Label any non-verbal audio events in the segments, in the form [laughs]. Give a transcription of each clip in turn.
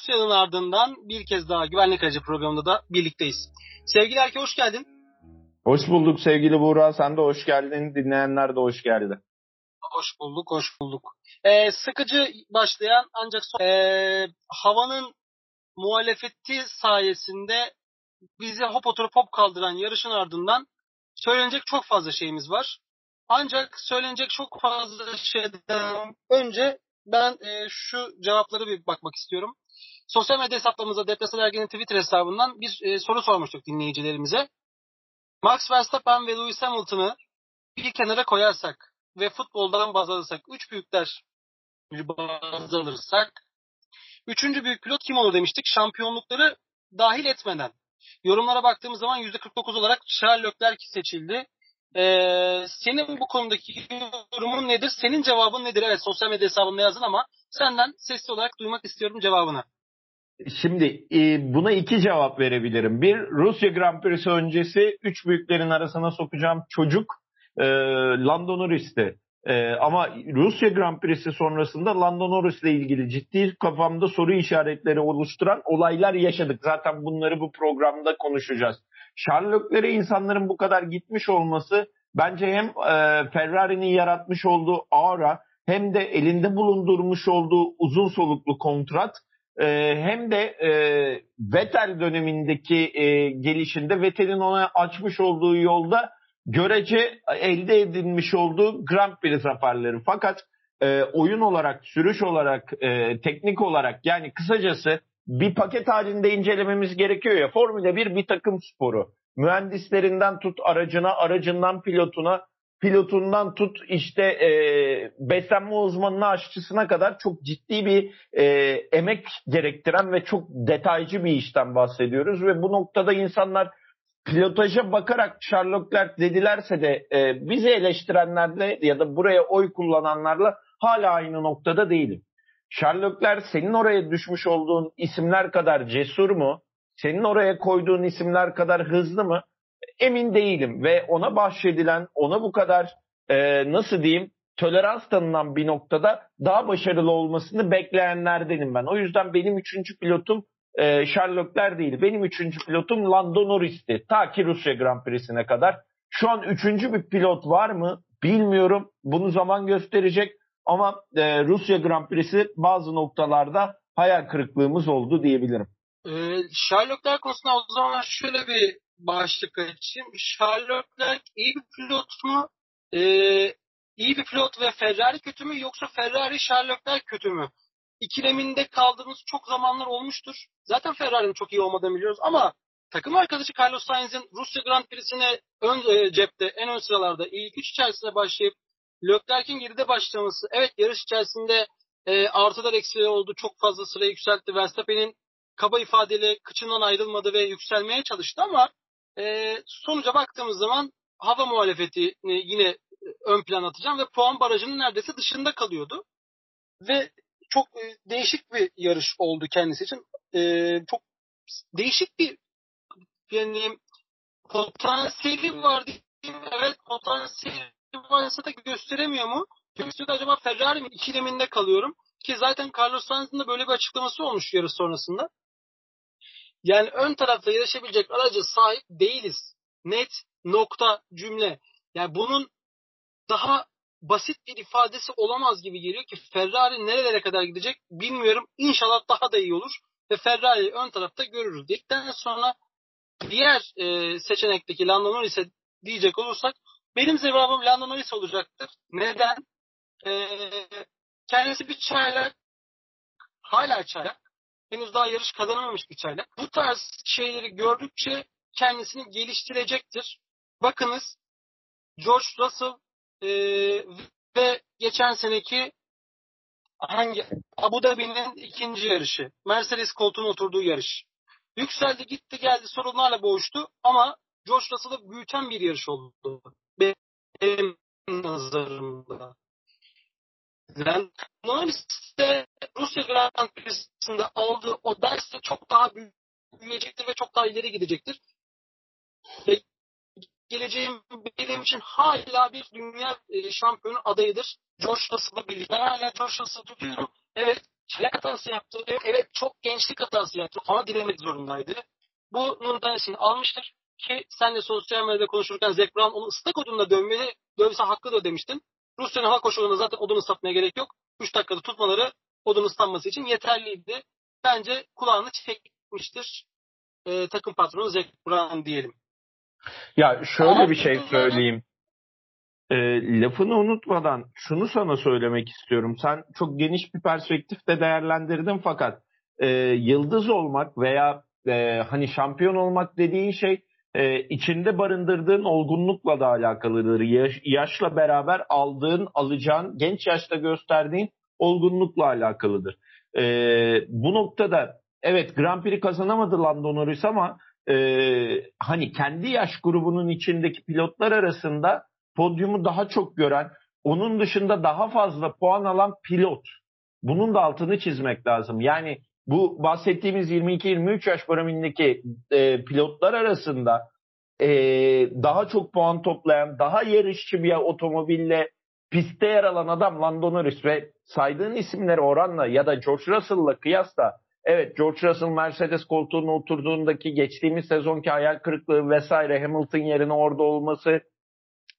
Rusya'nın ardından bir kez daha Güvenlik Aracı programında da birlikteyiz. Sevgili Erke hoş geldin. Hoş bulduk sevgili Buğra. Sen de hoş geldin. Dinleyenler de hoş geldi. Hoş bulduk, hoş bulduk. Ee, sıkıcı başlayan ancak son, ee, havanın muhalefeti sayesinde bizi hop oturup hop kaldıran yarışın ardından söylenecek çok fazla şeyimiz var. Ancak söylenecek çok fazla şeyden önce ben e, şu cevapları bir bakmak istiyorum. Sosyal medya hesaplarımızda Depresyon Ergen'in Twitter hesabından bir e, soru sormuştuk dinleyicilerimize. Max Verstappen ve Lewis Hamilton'ı bir kenara koyarsak ve futboldan baz alırsak, üç büyükler baz alırsak, üçüncü büyük pilot kim olur demiştik şampiyonlukları dahil etmeden. Yorumlara baktığımız zaman %49 olarak Charles Leclerc seçildi. Ee, senin bu konudaki yorumun nedir? Senin cevabın nedir? Evet sosyal medya hesabımda yazdın ama senden sesli olarak duymak istiyorum cevabını. Şimdi e, buna iki cevap verebilirim. Bir, Rusya Grand Prix'si öncesi üç büyüklerin arasına sokacağım çocuk e, Lando Norris'ti. E, ama Rusya Grand Prix'si sonrasında Lando Norris'le ilgili ciddi kafamda soru işaretleri oluşturan olaylar yaşadık. Zaten bunları bu programda konuşacağız. Sherlock'lere insanların bu kadar gitmiş olması bence hem e, Ferrari'nin yaratmış olduğu aura hem de elinde bulundurmuş olduğu uzun soluklu kontrat e, hem de e, Vettel dönemindeki e, gelişinde Vettel'in ona açmış olduğu yolda görece elde edilmiş olduğu Grand Prix zaferleri. Fakat e, oyun olarak, sürüş olarak, e, teknik olarak yani kısacası bir paket halinde incelememiz gerekiyor ya. Formula 1 bir takım sporu. Mühendislerinden tut aracına, aracından pilotuna, pilotundan tut işte e, beslenme uzmanına aşçısına kadar çok ciddi bir e, emek gerektiren ve çok detaycı bir işten bahsediyoruz ve bu noktada insanlar pilotaja bakarak Sherlockler dedilerse de e, bizi eleştirenlerle ya da buraya oy kullananlarla hala aynı noktada değilim. Sherlockler senin oraya düşmüş olduğun isimler kadar cesur mu? Senin oraya koyduğun isimler kadar hızlı mı? Emin değilim ve ona bahşedilen, ona bu kadar e, nasıl diyeyim tolerans tanınan bir noktada daha başarılı olmasını bekleyenlerdenim ben. O yüzden benim üçüncü pilotum e, Sherlockler değil. Benim üçüncü pilotum Lando Norris'ti. Ta ki Rusya Grand Prix'sine kadar. Şu an üçüncü bir pilot var mı bilmiyorum. Bunu zaman gösterecek. Ama e, Rusya Grand Prix'si bazı noktalarda hayal kırıklığımız oldu diyebilirim. Ee, Sherlockler konusunda o zaman şöyle bir başlık açayım. Sherlockler iyi bir pilot mu? Ee, iyi bir pilot ve Ferrari kötü mü? Yoksa Ferrari Sherlockler kötü mü? İkileminde kaldığımız çok zamanlar olmuştur. Zaten Ferrari'nin çok iyi olmadığını biliyoruz ama takım arkadaşı Carlos Sainz'in Rusya Grand Prix'sine ön e, cepte en ön sıralarda ilk üç içerisinde başlayıp Leclerc'in geride başlaması evet yarış içerisinde e, artılar eksileri oldu. Çok fazla sıra yükseltti. Verstappen'in kaba ifadeyle kıçından ayrılmadı ve yükselmeye çalıştı ama e, sonuca baktığımız zaman hava muhalefeti yine ön plan atacağım ve puan barajının neredeyse dışında kalıyordu. Ve çok e, değişik bir yarış oldu kendisi için. E, çok değişik bir yani potansiyeli var diyeyim. Evet potansiyeli varsa da gösteremiyor mu? Gösteriyor acaba Ferrari mi? İkileminde kalıyorum. Ki zaten Carlos Sainz'ın da böyle bir açıklaması olmuş yarış sonrasında. Yani ön tarafta yarışabilecek aracı sahip değiliz. Net nokta cümle. Yani bunun daha basit bir ifadesi olamaz gibi geliyor ki Ferrari nerelere kadar gidecek bilmiyorum. İnşallah daha da iyi olur ve Ferrari'yi ön tarafta görürüz. Dedikten sonra diğer e, seçenekteki Lando Norris'e diyecek olursak benim cevabım Lando Norris olacaktır. Neden? E, kendisi bir çaylak. Hala çaylak. Henüz daha yarış kazanamamış bir çaylak. Bu tarz şeyleri gördükçe kendisini geliştirecektir. Bakınız George Russell e, ve geçen seneki hangi Abu Dhabi'nin ikinci yarışı. Mercedes koltuğuna oturduğu yarış. Yükseldi gitti geldi sorunlarla boğuştu ama George Russell'ı büyüten bir yarış oldu. Benim nazarımda. Norris'te Rusya Grand Prix'sinde aldığı o derste çok daha büyüyecektir ve çok daha ileri gidecektir. Ve geleceğim benim için hala bir dünya e, şampiyonu adayıdır. George Russell'la birlikte. Ben hala George Russell'ı tutuyorum. Evet çelek hatası yaptı. Evet, çok gençlik hatası yaptı ama dilemek zorundaydı. Bunun dersini almıştır. Ki sen de sosyal medyada konuşurken Zac onu ıslak odunla dövmeli, dövse hakkıdır demiştin. Rusya'nın hava koşullarında zaten odun ıslatmaya gerek yok. 3 dakikada tutmaları odun ıslanması için yeterliydi. Bence kulağını çekmiştir e, takım patronu Zac Brown diyelim. Ya şöyle Ama bir şey söyleyeyim. E, lafını unutmadan şunu sana söylemek istiyorum. Sen çok geniş bir perspektifte değerlendirdin fakat e, yıldız olmak veya e, hani şampiyon olmak dediğin şey e, içinde barındırdığın olgunlukla da alakalıdır. Yaş, yaşla beraber aldığın, alacağın, genç yaşta gösterdiğin olgunlukla alakalıdır. E, bu noktada evet Grand Prix kazanamadı Lando Norris ama e, hani kendi yaş grubunun içindeki pilotlar arasında podyumu daha çok gören, onun dışında daha fazla puan alan pilot. Bunun da altını çizmek lazım. Yani bu bahsettiğimiz 22-23 yaş paramindeki e, pilotlar arasında e, daha çok puan toplayan, daha yarışçı bir otomobille pistte yer alan adam Lando Norris ve saydığın isimleri oranla ya da George Russell'la kıyasla evet George Russell Mercedes koltuğuna oturduğundaki geçtiğimiz sezonki hayal kırıklığı vesaire Hamilton yerine orada olması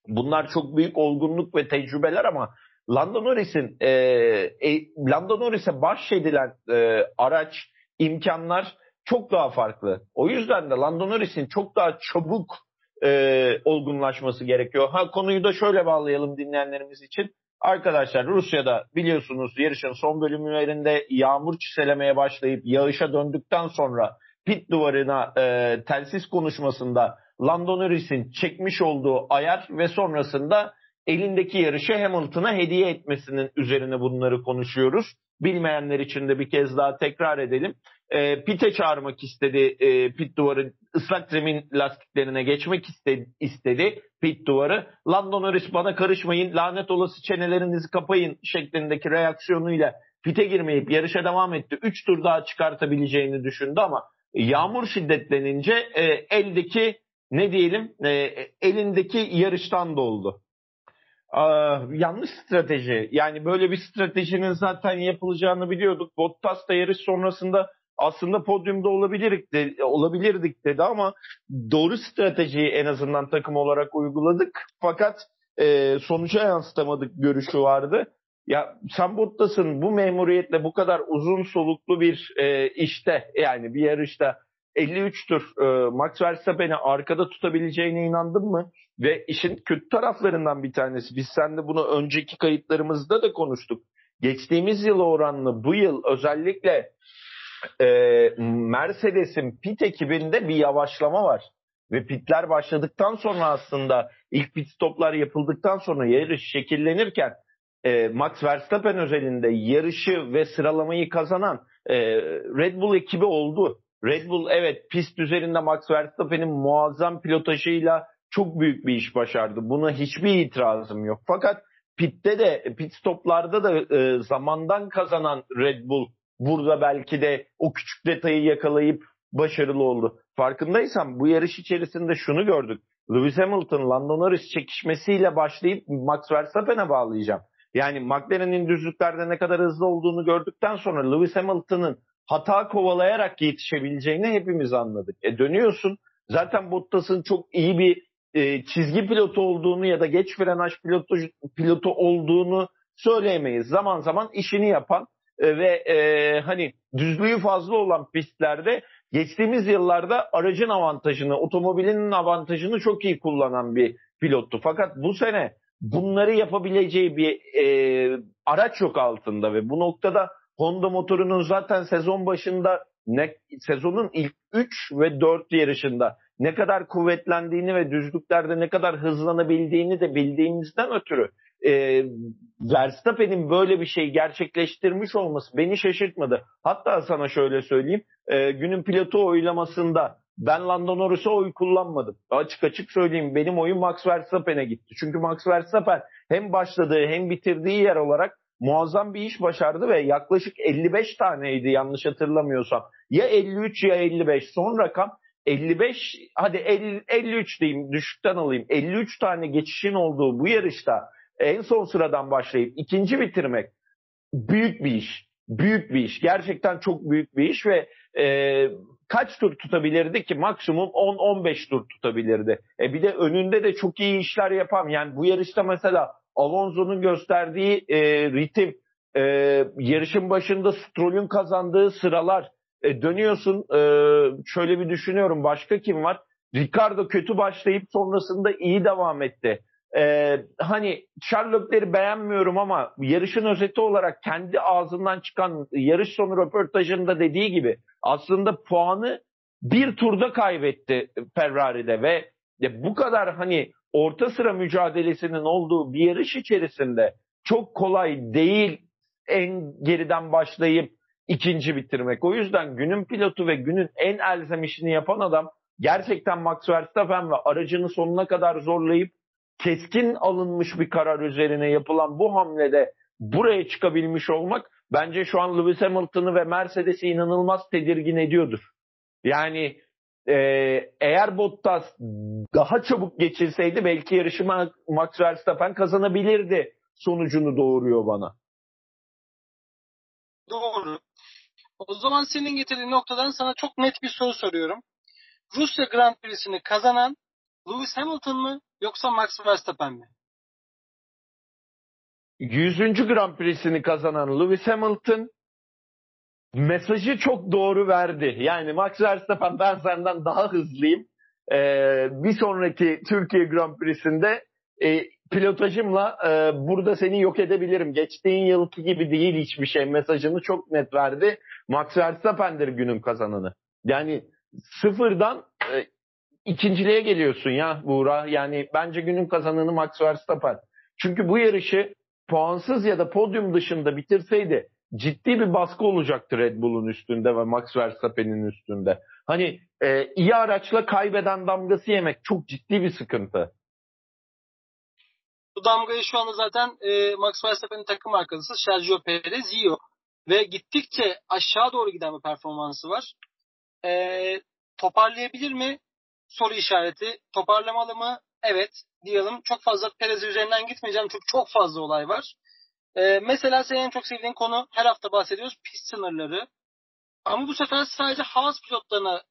bunlar çok büyük olgunluk ve tecrübeler ama Lando Norris'in e, e, Lando Norris'e bahşedilen e, araç, imkanlar çok daha farklı. O yüzden de Lando Norris'in çok daha çabuk e, olgunlaşması gerekiyor. Ha konuyu da şöyle bağlayalım dinleyenlerimiz için. Arkadaşlar Rusya'da biliyorsunuz yarışın son bölümlerinde yağmur çiselemeye başlayıp yağışa döndükten sonra pit duvarına e, telsiz konuşmasında Lando Norris'in çekmiş olduğu ayar ve sonrasında elindeki yarışı Hamilton'a hediye etmesinin üzerine bunları konuşuyoruz. Bilmeyenler için de bir kez daha tekrar edelim. E, pite çağırmak istedi e, pit duvarı ıslak zemin lastiklerine geçmek istedi, istedi pit duvarı. Lando Norris bana karışmayın lanet olası çenelerinizi kapayın şeklindeki reaksiyonuyla pite girmeyip yarışa devam etti. Üç tur daha çıkartabileceğini düşündü ama yağmur şiddetlenince e, eldeki ne diyelim e, elindeki yarıştan doldu. Yanlış strateji. Yani böyle bir stratejinin zaten yapılacağını biliyorduk. Bottas da yarış sonrasında aslında podyumda olabilirdik, de, olabilirdik dedi ama doğru stratejiyi en azından takım olarak uyguladık. Fakat e, sonuca yansıtamadık görüşü vardı. Ya sen Bottas'ın bu memuriyetle bu kadar uzun soluklu bir e, işte yani bir yarışta 53 tur e, Max Verstappen'i arkada tutabileceğine inandın mı? Ve işin kötü taraflarından bir tanesi. Biz seninle bunu önceki kayıtlarımızda da konuştuk. Geçtiğimiz yıl oranlı bu yıl özellikle e, Mercedes'in pit ekibinde bir yavaşlama var. Ve pitler başladıktan sonra aslında ilk pit stoplar yapıldıktan sonra yarış şekillenirken e, Max Verstappen özelinde yarışı ve sıralamayı kazanan e, Red Bull ekibi oldu. Red Bull evet pist üzerinde Max Verstappen'in muazzam pilotajıyla çok büyük bir iş başardı. Buna hiçbir itirazım yok. Fakat pitte de pit stoplarda da e, zamandan kazanan Red Bull burada belki de o küçük detayı yakalayıp başarılı oldu. Farkındaysan bu yarış içerisinde şunu gördük. Lewis Hamilton, Lando Norris çekişmesiyle başlayıp Max Verstappen'e bağlayacağım. Yani McLaren'in düzlüklerde ne kadar hızlı olduğunu gördükten sonra Lewis Hamilton'ın hata kovalayarak yetişebileceğini hepimiz anladık. E dönüyorsun zaten Bottas'ın çok iyi bir e, çizgi pilotu olduğunu ya da geç frenaj pilotu, pilotu olduğunu söyleyemeyiz. Zaman zaman işini yapan e, ve e, hani düzlüğü fazla olan pistlerde geçtiğimiz yıllarda aracın avantajını, otomobilinin avantajını çok iyi kullanan bir pilottu. Fakat bu sene bunları yapabileceği bir e, araç yok altında ve bu noktada Honda motorunun zaten sezon başında ne, sezonun ilk 3 ve 4 yarışında ne kadar kuvvetlendiğini ve düzlüklerde ne kadar hızlanabildiğini de bildiğimizden ötürü e, Verstappen'in böyle bir şey gerçekleştirmiş olması beni şaşırtmadı. Hatta sana şöyle söyleyeyim. E, günün pilotu oylamasında ben Lando Norris'e oy kullanmadım. Açık açık söyleyeyim benim oyum Max Verstappen'e gitti. Çünkü Max Verstappen hem başladığı hem bitirdiği yer olarak muazzam bir iş başardı ve yaklaşık 55 taneydi yanlış hatırlamıyorsam. Ya 53 ya 55 son rakam 55 hadi 50, 53 diyeyim düşükten alayım 53 tane geçişin olduğu bu yarışta en son sıradan başlayıp ikinci bitirmek büyük bir iş. büyük bir iş. Gerçekten çok büyük bir iş ve e, kaç tur tutabilirdi ki? Maksimum 10-15 tur tutabilirdi. E bir de önünde de çok iyi işler yapan. Yani bu yarışta mesela Alonso'nun gösterdiği e, ritim, e, yarışın başında Stroll'ün kazandığı sıralar, e, dönüyorsun e, şöyle bir düşünüyorum başka kim var? Ricardo kötü başlayıp sonrasında iyi devam etti. E, hani Sherlock'leri beğenmiyorum ama yarışın özeti olarak kendi ağzından çıkan yarış sonu röportajında dediği gibi aslında puanı bir turda kaybetti Ferrari'de ve bu kadar hani orta sıra mücadelesinin olduğu bir yarış içerisinde çok kolay değil en geriden başlayıp ikinci bitirmek. O yüzden günün pilotu ve günün en elzem işini yapan adam gerçekten Max Verstappen ve aracını sonuna kadar zorlayıp keskin alınmış bir karar üzerine yapılan bu hamlede buraya çıkabilmiş olmak bence şu an Lewis Hamilton'ı ve Mercedes'i inanılmaz tedirgin ediyordur. Yani e, eğer Bottas daha çabuk geçilseydi belki yarışı Max Verstappen kazanabilirdi sonucunu doğuruyor bana. Doğru. O zaman senin getirdiğin noktadan sana çok net bir soru soruyorum. Rusya Grand Prix'sini kazanan Lewis Hamilton mı yoksa Max Verstappen mi? 100. Grand Prix'sini kazanan Lewis Hamilton mesajı çok doğru verdi. Yani Max Verstappen ben senden daha hızlıyım. Ee, bir sonraki Türkiye Grand Prix'sinde e, pilotajımla e, burada seni yok edebilirim. Geçtiğin yılki gibi değil hiçbir şey mesajını çok net verdi. Max Verstappen'dir günün kazananı. Yani sıfırdan e, ikinciliğe geliyorsun ya Buğra. Yani bence günün kazananı Max Verstappen. Çünkü bu yarışı puansız ya da podyum dışında bitirseydi ciddi bir baskı olacaktı Red Bull'un üstünde ve Max Verstappen'in üstünde. Hani e, iyi araçla kaybeden damgası yemek çok ciddi bir sıkıntı. Bu damgayı şu anda zaten e, Max Verstappen'in takım arkadaşı Sergio Perez yiyor. Ve gittikçe aşağı doğru giden bir performansı var. E, toparlayabilir mi? Soru işareti. Toparlamalı mı? Evet diyelim. Çok fazla Perez üzerinden gitmeyeceğim çünkü çok fazla olay var. E, mesela senin en çok sevdiğin konu her hafta bahsediyoruz pist sınırları. Ama bu sefer sadece Haas pilotlarına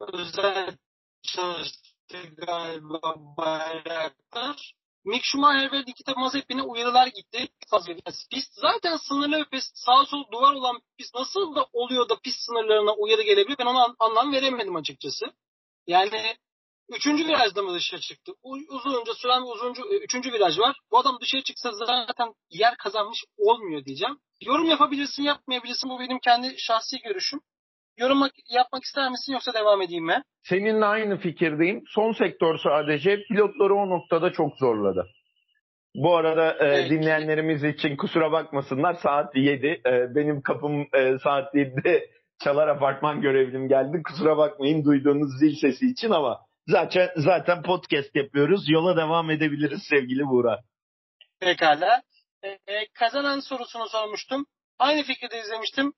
özel çalıştı galiba bayraklar. Mick Schumacher ve Nikita Mazepin'e uyarılar gitti. Fazla pist zaten sınırlı bir pist. Sağ sol duvar olan pist nasıl da oluyor da pist sınırlarına uyarı gelebilir ben ona anlam veremedim açıkçası. Yani üçüncü virajda mı dışarı çıktı? Uzunca süren uzuncu, e, üçüncü viraj var. Bu adam dışarı çıksa zaten yer kazanmış olmuyor diyeceğim. Yorum yapabilirsin yapmayabilirsin bu benim kendi şahsi görüşüm. Yorum yapmak ister misin yoksa devam edeyim mi? Seninle aynı fikirdeyim. Son sektör sadece pilotları o noktada çok zorladı. Bu arada e, evet. dinleyenlerimiz için kusura bakmasınlar saat 7. E, benim kapım e, saat 7'de çalar apartman görevlim geldi. Kusura bakmayın duyduğunuz zil sesi için ama zaten zaten podcast yapıyoruz. Yola devam edebiliriz sevgili Buğra. Pekala. E, e, kazanan sorusunu sormuştum. Aynı fikirde izlemiştim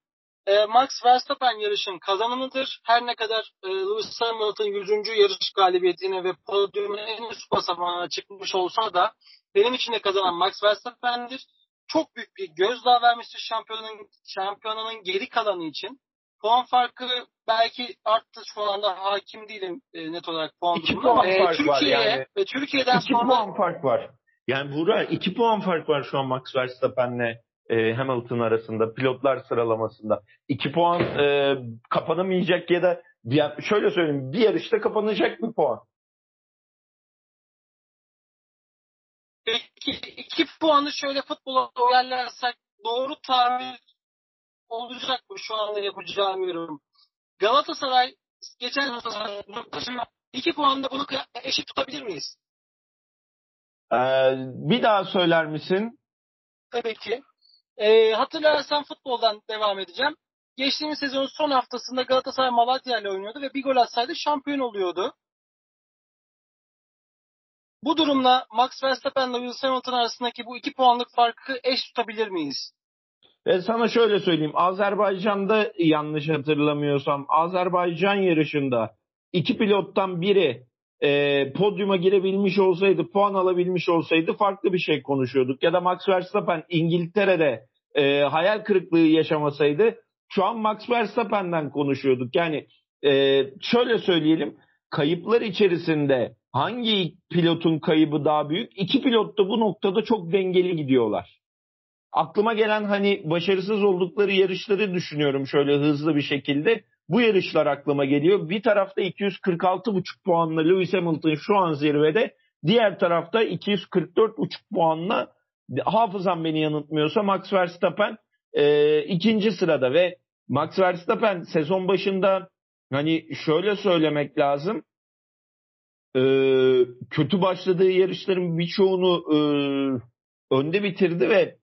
e, Max Verstappen yarışın kazananıdır. Her ne kadar e, Lewis Hamilton 100. yarış galibiyetine ve podyumun en üst basamağına çıkmış olsa da benim için de kazanan Max Verstappen'dir. Çok büyük bir gözdağı vermiştir şampiyonun, şampiyonanın geri kalanı için. Puan farkı belki arttı şu anda hakim değilim e, net olarak puan İki puan e, fark Türkiye var yani. ve Türkiye'den iki sonra... puan fark var. Yani Buğra iki puan fark var şu an Max Verstappen'le e, Hamilton arasında pilotlar sıralamasında. 2 puan e, kapanamayacak ya da bir, şöyle söyleyeyim bir yarışta kapanacak bir puan. Peki iki puanı şöyle futbola uyarlarsak doğru tahmin olacak mı şu anda yapacağım yorum. Galatasaray geçen sene iki puanda bunu eşit tutabilir miyiz? Ee, bir daha söyler misin? Tabii ki. E, hatırlarsan futboldan devam edeceğim. Geçtiğimiz sezonun son haftasında Galatasaray Malatya ile oynuyordu ve bir gol atsaydı şampiyon oluyordu. Bu durumla Max Verstappen ile Lewis Hamilton arasındaki bu iki puanlık farkı eş tutabilir miyiz? E sana şöyle söyleyeyim. Azerbaycan'da yanlış hatırlamıyorsam Azerbaycan yarışında iki pilottan biri e, podyuma girebilmiş olsaydı, puan alabilmiş olsaydı farklı bir şey konuşuyorduk. Ya da Max Verstappen İngiltere'de e, hayal kırıklığı yaşamasaydı şu an Max Verstappen'den konuşuyorduk. Yani e, şöyle söyleyelim kayıplar içerisinde hangi pilotun kaybı daha büyük? İki pilot da bu noktada çok dengeli gidiyorlar. Aklıma gelen hani başarısız oldukları yarışları düşünüyorum şöyle hızlı bir şekilde. Bu yarışlar aklıma geliyor. Bir tarafta 246,5 puanla Lewis Hamilton şu an zirvede. Diğer tarafta 244,5 puanla hafızam beni yanıltmıyorsa Max Verstappen e, ikinci sırada ve Max Verstappen sezon başında hani şöyle söylemek lazım e, kötü başladığı yarışların birçoğunu e, önde bitirdi ve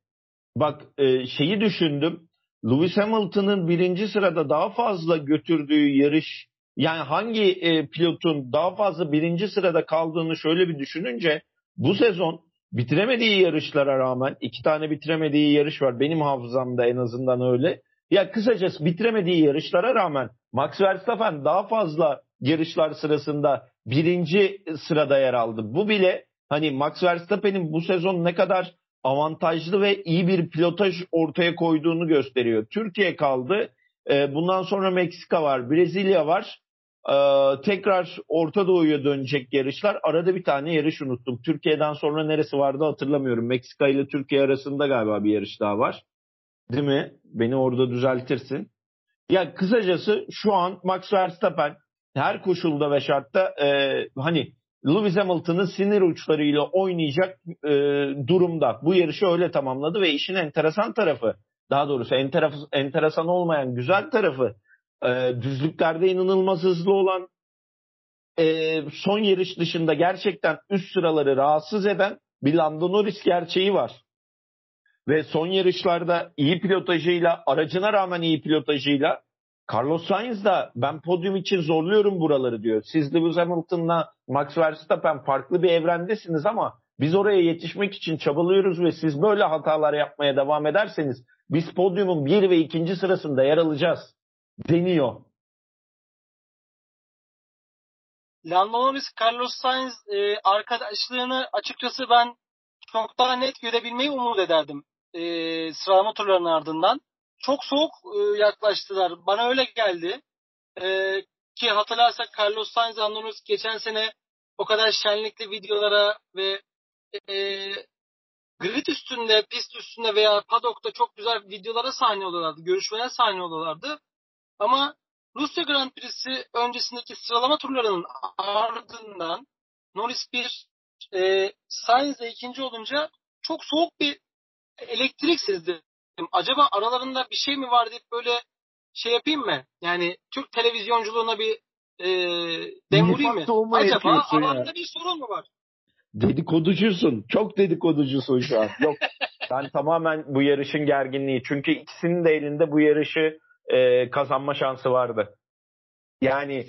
bak e, şeyi düşündüm Lewis Hamilton'ın birinci sırada daha fazla götürdüğü yarış yani hangi e, pilotun daha fazla birinci sırada kaldığını şöyle bir düşününce bu sezon bitiremediği yarışlara rağmen iki tane bitiremediği yarış var. Benim hafızamda en azından öyle. Ya kısacası bitiremediği yarışlara rağmen Max Verstappen daha fazla yarışlar sırasında birinci sırada yer aldı. Bu bile hani Max Verstappen'in bu sezon ne kadar avantajlı ve iyi bir pilotaj ortaya koyduğunu gösteriyor. Türkiye kaldı. Ee, bundan sonra Meksika var, Brezilya var. Ee, tekrar Orta Doğu'ya dönecek yarışlar. Arada bir tane yarış unuttum. Türkiye'den sonra neresi vardı hatırlamıyorum. Meksika ile Türkiye arasında galiba bir yarış daha var. Değil mi? Beni orada düzeltirsin. Ya kısacası şu an Max Verstappen her koşulda ve şartta e, hani Lewis Hamilton'ın sinir uçlarıyla oynayacak e, durumda. Bu yarışı öyle tamamladı ve işin enteresan tarafı, daha doğrusu enteref, enteresan olmayan güzel tarafı, e, düzlüklerde inanılmaz hızlı olan, e, son yarış dışında gerçekten üst sıraları rahatsız eden bir Lando Norris gerçeği var. Ve son yarışlarda iyi pilotajıyla, aracına rağmen iyi pilotajıyla Carlos Sainz da ben podyum için zorluyorum buraları diyor. Siz Lewis Hamilton'la Max Verstappen farklı bir evrendesiniz ama biz oraya yetişmek için çabalıyoruz ve siz böyle hatalar yapmaya devam ederseniz biz podyumun bir ve ikinci sırasında yer alacağız deniyor. Lando Norris, Carlos Sainz e, arkadaşlığını açıkçası ben çok daha net görebilmeyi umut ederdim e, sıralama turlarının ardından çok soğuk e, yaklaştılar. Bana öyle geldi. E, ki hatırlarsak Carlos Sainz Andorus geçen sene o kadar şenlikli videolara ve e, grid üstünde, pist üstünde veya paddock'ta çok güzel videolara sahne oluyorlardı. Görüşmeler sahne oluyorlardı. Ama Rusya Grand Prix'si öncesindeki sıralama turlarının ardından Norris bir e, Sainz'e ikinci olunca çok soğuk bir elektrik sezdi acaba aralarında bir şey mi var deyip böyle şey yapayım mı? Yani Türk televizyonculuğuna bir e, dem vurayım mı? Acaba aralarında ya. bir sorun mu var? Dedikoducusun. Çok dedikoducusun şu an. Yok. [laughs] ben tamamen bu yarışın gerginliği. Çünkü ikisinin de elinde bu yarışı e, kazanma şansı vardı. Yani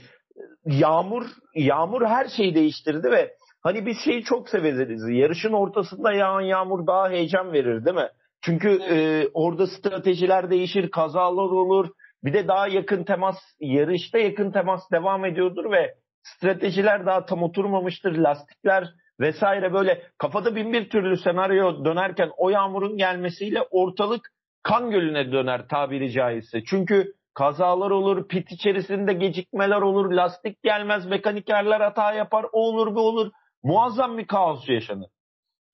yağmur yağmur her şeyi değiştirdi ve hani biz şeyi çok severiz. Yarışın ortasında yağan yağmur daha heyecan verir değil mi? Çünkü evet. e, orada stratejiler değişir, kazalar olur. Bir de daha yakın temas, yarışta yakın temas devam ediyordur ve stratejiler daha tam oturmamıştır. Lastikler vesaire böyle kafada bin bir türlü senaryo dönerken o yağmurun gelmesiyle ortalık kan gölüne döner tabiri caizse. Çünkü kazalar olur, pit içerisinde gecikmeler olur, lastik gelmez, mekanikerler hata yapar, o olur bu olur. Muazzam bir kaos yaşanır.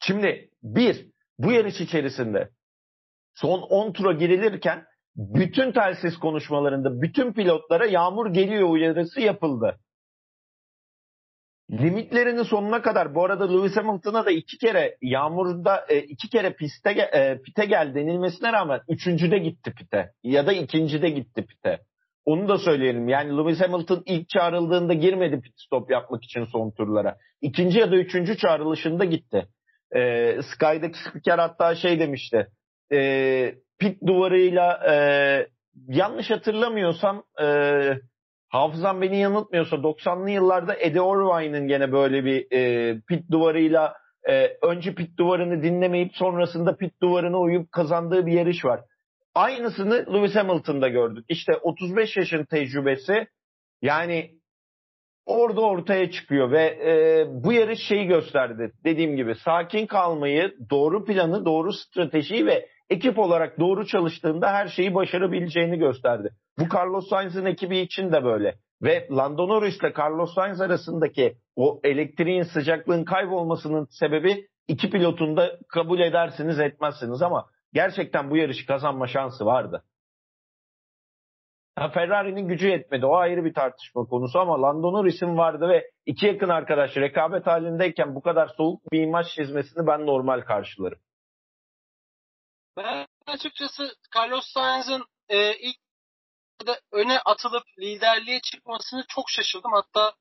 Şimdi bir, bu yarış içerisinde son 10 tura girilirken bütün telsiz konuşmalarında bütün pilotlara yağmur geliyor uyarısı yapıldı. Limitlerini sonuna kadar bu arada Lewis Hamilton'a da iki kere yağmurda e, iki kere piste e, pite gel denilmesine rağmen üçüncüde gitti pite ya da ikincide gitti pite. Onu da söyleyelim. Yani Lewis Hamilton ilk çağrıldığında girmedi pit stop yapmak için son turlara. İkinci ya da üçüncü çağrılışında gitti. E, Sky'daki spiker hatta şey demişti e, pit duvarıyla e, yanlış hatırlamıyorsam e, hafızam beni yanıltmıyorsa 90'lı yıllarda Eddie Irvine'ın gene böyle bir e, pit duvarıyla e, önce pit duvarını dinlemeyip sonrasında pit duvarına uyup kazandığı bir yarış var. Aynısını Lewis Hamilton'da gördük. İşte 35 yaşın tecrübesi yani orada ortaya çıkıyor ve e, bu yarış şeyi gösterdi. Dediğim gibi sakin kalmayı, doğru planı, doğru stratejiyi ve ekip olarak doğru çalıştığında her şeyi başarabileceğini gösterdi. Bu Carlos Sainz'in ekibi için de böyle. Ve Lando Norris ile Carlos Sainz arasındaki o elektriğin sıcaklığın kaybolmasının sebebi iki pilotun da kabul edersiniz etmezsiniz ama gerçekten bu yarışı kazanma şansı vardı. Ferrari'nin gücü yetmedi. O ayrı bir tartışma konusu ama Lando Norris'in vardı ve iki yakın arkadaş rekabet halindeyken bu kadar soğuk bir imaj çizmesini ben normal karşılarım. Ben açıkçası Carlos Sainz'ın e, ilk öne atılıp liderliğe çıkmasını çok şaşırdım. Hatta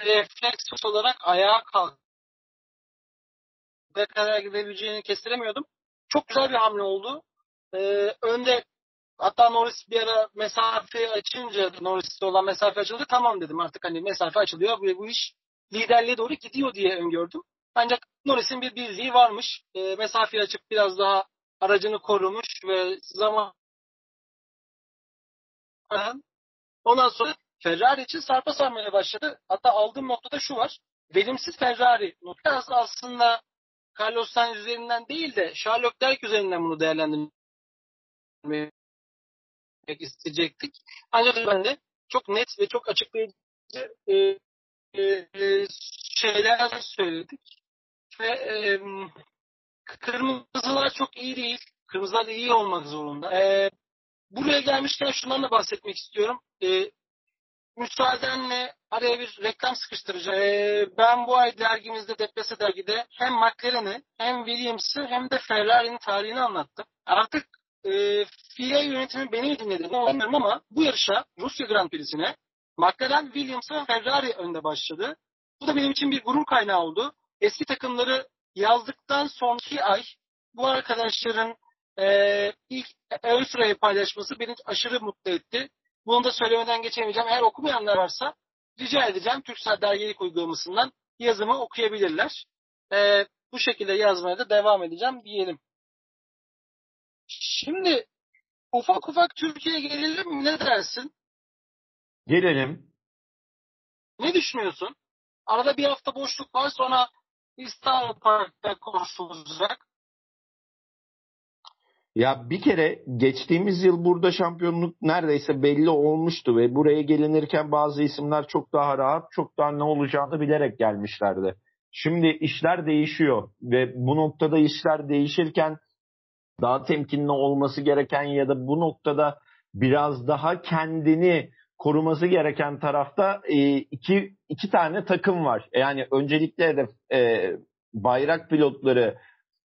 refleks olarak ayağa kalktı. Ne kadar gidebileceğini kestiremiyordum. Çok güzel bir hamle oldu. Ee, önde hatta Norris bir ara mesafe açınca Norris'te olan mesafe açıldı. Tamam dedim artık hani mesafe açılıyor. Bu, bu iş liderliğe doğru gidiyor diye öngördüm. Ancak Norris'in bir bildiği varmış. E, mesafeyi açıp biraz daha aracını korumuş ve zaman ondan sonra Ferrari için sarpa sarmaya başladı. Hatta aldığım noktada şu var. Verimsiz Ferrari noktası aslında Carlos Sainz üzerinden değil de Charles Leclerc üzerinden bunu değerlendirmek isteyecektik. Ancak ben de çok net ve çok açıklayıcı e, e, şeyler söyledik. E, kırmızılar çok iyi değil. Kırmızılar iyi olmak zorunda. E, buraya gelmişken şundan da bahsetmek istiyorum. E, müsaadenle araya bir reklam sıkıştıracağım. Ee, ben bu ay dergimizde Deprese dergide hem McLaren'i hem Williams'ı hem de Ferrari'nin tarihini anlattım. Artık e, FIA yönetimi beni dinledi. Bilmiyorum ama bu yarışa Rusya Grand Prix'sine McLaren, Williams ve Ferrari önde başladı. Bu da benim için bir gurur kaynağı oldu. Eski takımları yazdıktan sonraki ay bu arkadaşların e, ilk ön sırayı paylaşması beni aşırı mutlu etti. Bunu da söylemeden geçemeyeceğim. Eğer okumayanlar varsa rica edeceğim Türksel Dergilik uygulamasından yazımı okuyabilirler. E, bu şekilde yazmaya da devam edeceğim diyelim. Şimdi ufak ufak Türkiye'ye gelelim mi? Ne dersin? Gelelim. Ne düşünüyorsun? Arada bir hafta boşluk var sonra İstanbul Park'ta konuşulacak. Ya bir kere geçtiğimiz yıl burada şampiyonluk neredeyse belli olmuştu ve buraya gelinirken bazı isimler çok daha rahat, çok daha ne olacağını bilerek gelmişlerdi. Şimdi işler değişiyor ve bu noktada işler değişirken daha temkinli olması gereken ya da bu noktada biraz daha kendini koruması gereken tarafta e, iki, iki tane takım var. Yani öncelikle hedef e, bayrak pilotları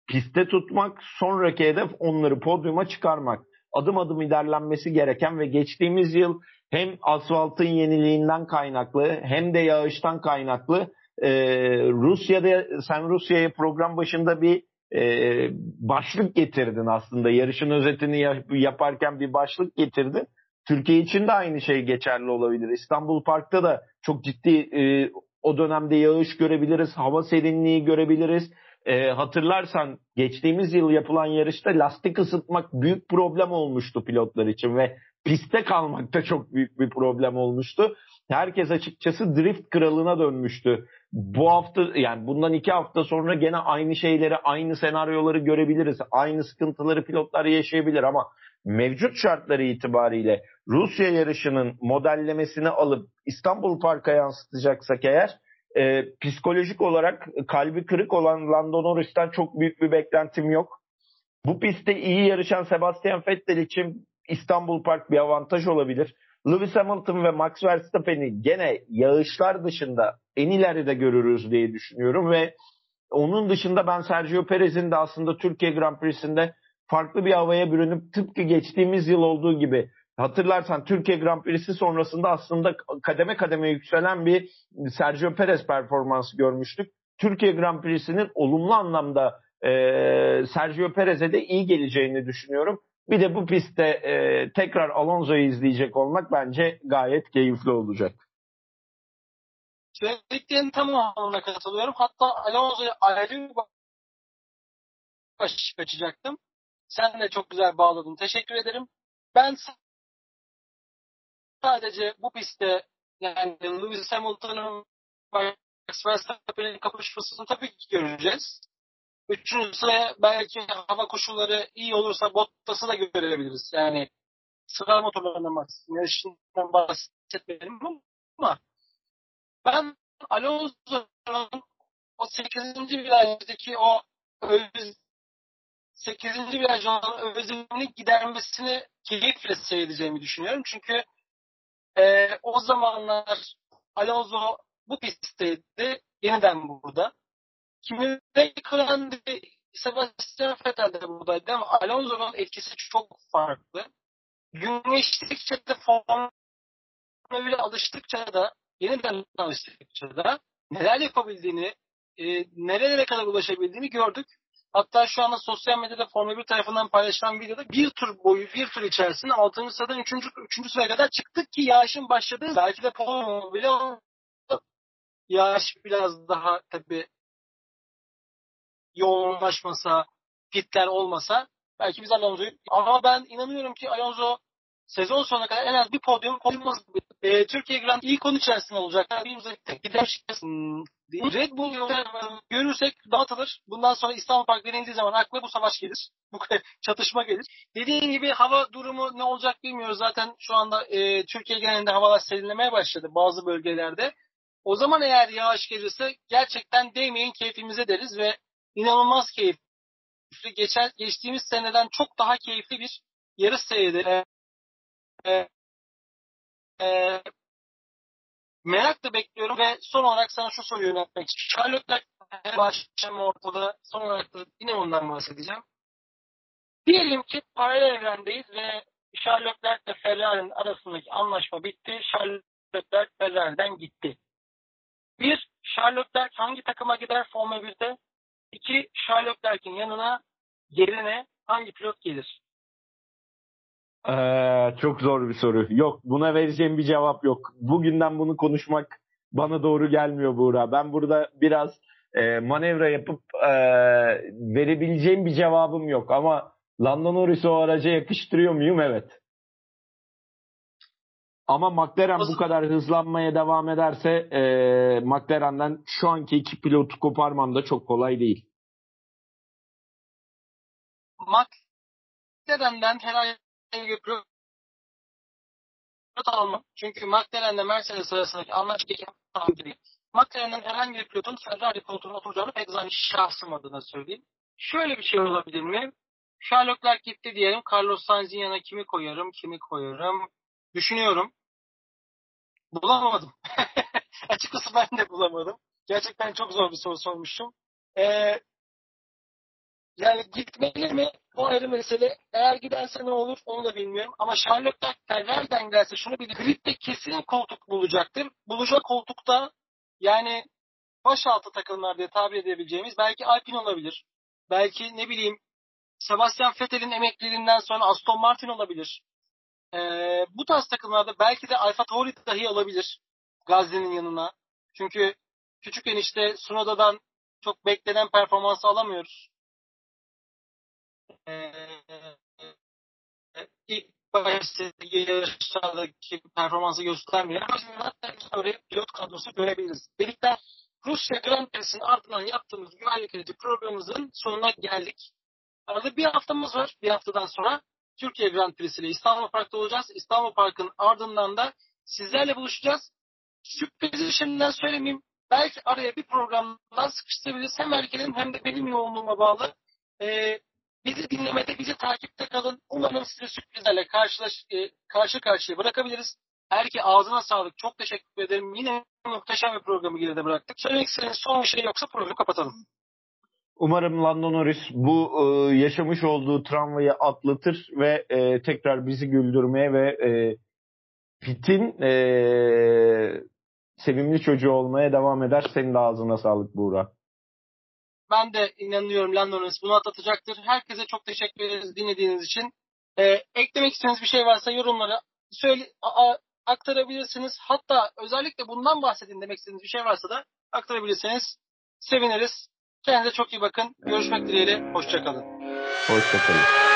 piste tutmak, sonraki hedef onları podyuma çıkarmak. Adım adım ilerlenmesi gereken ve geçtiğimiz yıl hem asfaltın yeniliğinden kaynaklı hem de yağıştan kaynaklı e, Rusya'da sen Rusya'ya program başında bir e, başlık getirdin aslında. Yarışın özetini yaparken bir başlık getirdin. Türkiye için de aynı şey geçerli olabilir. İstanbul Park'ta da çok ciddi e, o dönemde yağış görebiliriz, hava serinliği görebiliriz. E, hatırlarsan geçtiğimiz yıl yapılan yarışta lastik ısıtmak büyük problem olmuştu pilotlar için ve piste kalmak da çok büyük bir problem olmuştu. Herkes açıkçası drift kralına dönmüştü. Bu hafta yani bundan iki hafta sonra gene aynı şeyleri, aynı senaryoları görebiliriz. Aynı sıkıntıları pilotlar yaşayabilir ama mevcut şartları itibariyle Rusya yarışının modellemesini alıp İstanbul Park'a yansıtacaksak eğer e, psikolojik olarak kalbi kırık olan Lando Norris'ten çok büyük bir beklentim yok. Bu pistte iyi yarışan Sebastian Vettel için İstanbul Park bir avantaj olabilir. Lewis Hamilton ve Max Verstappen'i gene yağışlar dışında en ileride görürüz diye düşünüyorum ve onun dışında ben Sergio Perez'in de aslında Türkiye Grand Prix'sinde farklı bir havaya bürünüp tıpkı geçtiğimiz yıl olduğu gibi hatırlarsan Türkiye Grand Prix'si sonrasında aslında kademe kademe yükselen bir Sergio Perez performansı görmüştük. Türkiye Grand Prix'sinin olumlu anlamda e, Sergio Perez'e de iyi geleceğini düşünüyorum. Bir de bu pistte e, tekrar Alonso'yu izleyecek olmak bence gayet keyifli olacak. Söylediklerin tamamına katılıyorum. Hatta Alonso'yu ayrı baş kaçacaktım. Sen de çok güzel bağladın. Teşekkür ederim. Ben sadece bu pistte yani Lewis Hamilton'ın Max Verstappen'in kapışmasını tabii ki göreceğiz. Üçüncü sıraya belki hava koşulları iyi olursa Bottas'ı da görebiliriz. Yani sıra motorlarından bahsettim. Yarışından bahsetmeyelim ama ben Alonso'nun o 8. virajdaki o öz 8. virajın özlemini gidermesini keyifle seyredeceğimi düşünüyorum. Çünkü e, o zamanlar Alonso bu pistteydi. Yeniden burada. Kimi Raikkonen'de Sebastian Vettel de buradaydı ama Alonso'nun etkisi çok farklı. Gün geçtikçe de Formula 1'e alıştıkça da yeniden alıştıkça da neler yapabildiğini, e, nerelere kadar ulaşabildiğini gördük. Hatta şu anda sosyal medyada Formula 1 tarafından paylaşılan videoda bir tur boyu, bir tur içerisinde 6. sıradan 3. 3. sıraya kadar çıktık ki yağışın başladığı belki de polo bile yağış biraz daha tabi yoğunlaşmasa, pitler olmasa belki biz Alonso'yu ama ben inanıyorum ki Alonso sezon sonuna kadar en az bir podyum koymaz. E, Türkiye Grand ilk 10 içerisinde olacak. Gider hmm, Red Bull görürsek dağıtılır. Bundan sonra İstanbul Park denildiği zaman akla bu savaş gelir. Bu [laughs] çatışma gelir. Dediğim gibi hava durumu ne olacak bilmiyoruz. Zaten şu anda e, Türkiye genelinde havalar serinlemeye başladı bazı bölgelerde. O zaman eğer yağış gelirse gerçekten değmeyin keyfimize deriz ve inanılmaz keyifli. Geçen, geçtiğimiz seneden çok daha keyifli bir yarış seyredi. Ee, e, merakla bekliyorum ve son olarak sana şu soruyu yöneltmek istiyorum. Charlotte başlayacağım ortada. Son olarak da yine ondan bahsedeceğim. Diyelim ki paralel evrendeyiz ve Charlotte ile Ferrari'nin arasındaki anlaşma bitti. Charlotte Ferrari'den gitti. Bir, Charlotte hangi takıma gider Formula 1'de? İki, Charlotte yanına yerine hangi pilot gelir? Ee, çok zor bir soru. Yok buna vereceğim bir cevap yok. Bugünden bunu konuşmak bana doğru gelmiyor Buğra. Ben burada biraz e, manevra yapıp e, verebileceğim bir cevabım yok. Ama Lando Norris'i o araca yakıştırıyor muyum? Evet. Ama McLaren bu kadar hızlanmaya devam ederse e, McLaren'den şu anki iki pilotu koparmam da çok kolay değil. McLaren'den herhangi pilot almam. Çünkü McLaren'le Mercedes arasındaki anlaşmayı değil. McLaren'den herhangi bir pilotun Ferrari koltuğuna oturacağını pek zannı şahsım adına söyleyeyim. Şöyle bir şey olabilir mi? Sherlock Leclerc gitti diyelim. Carlos Sainz'in yanına kimi koyarım, kimi koyarım? Düşünüyorum. Bulamadım. [laughs] Açıkçası ben de bulamadım. Gerçekten çok zor bir soru sormuşum. Ee, yani gitmeli mi? O ayrı mesele. Eğer giderse ne olur onu da bilmiyorum. Ama Charlotte nereden gelse şunu bilir. Grid'de kesin koltuk bulacaktır. Bulacak koltukta yani başaltı takımlar diye tabir edebileceğimiz belki Alpine olabilir. Belki ne bileyim Sebastian Vettel'in emekliliğinden sonra Aston Martin olabilir. Ee, bu tarz takımlarda belki de Alfa Tauri dahi olabilir Gazze'nin yanına. Çünkü küçük enişte Sunoda'dan çok beklenen performansı alamıyoruz. Ee, ilk başta yarışlardaki performansı göstermiyor. Tauri pilot kadrosu görebiliriz. Birlikte Rusya Grand Prix'sinin ardından yaptığımız güvenlik üretici programımızın sonuna geldik. Arada bir haftamız var. Bir haftadan sonra Türkiye Grand Prix ile İstanbul Park'ta olacağız. İstanbul Park'ın ardından da sizlerle buluşacağız. Sürprizi şimdiden söylemeyeyim. Belki araya bir programdan sıkıştırabiliriz. Hem Erken'in hem de benim yoğunluğuma bağlı. Ee, bizi dinlemede, bizi takipte kalın. Umarım size sürprizlerle karşılaş, e, karşı karşıya bırakabiliriz. Erke ağzına sağlık. Çok teşekkür ederim. Yine muhteşem bir programı geride bıraktık. Söylemek istediğiniz son bir şey yoksa programı kapatalım. Umarım Lando Norris bu e, yaşamış olduğu travmayı atlatır ve e, tekrar bizi güldürmeye ve e, Pit'in e, sevimli çocuğu olmaya devam eder. Senin de ağzına sağlık Buğra. Ben de inanıyorum Lando Norris bunu atlatacaktır. Herkese çok teşekkür ederiz dinlediğiniz için. E, eklemek istediğiniz bir şey varsa yorumlara söyle, a, aktarabilirsiniz. Hatta özellikle bundan bahsedin demek istediğiniz bir şey varsa da aktarabilirsiniz. Seviniriz. Kendinize çok iyi bakın. Görüşmek dileğiyle. Hoşçakalın. Hoşçakalın.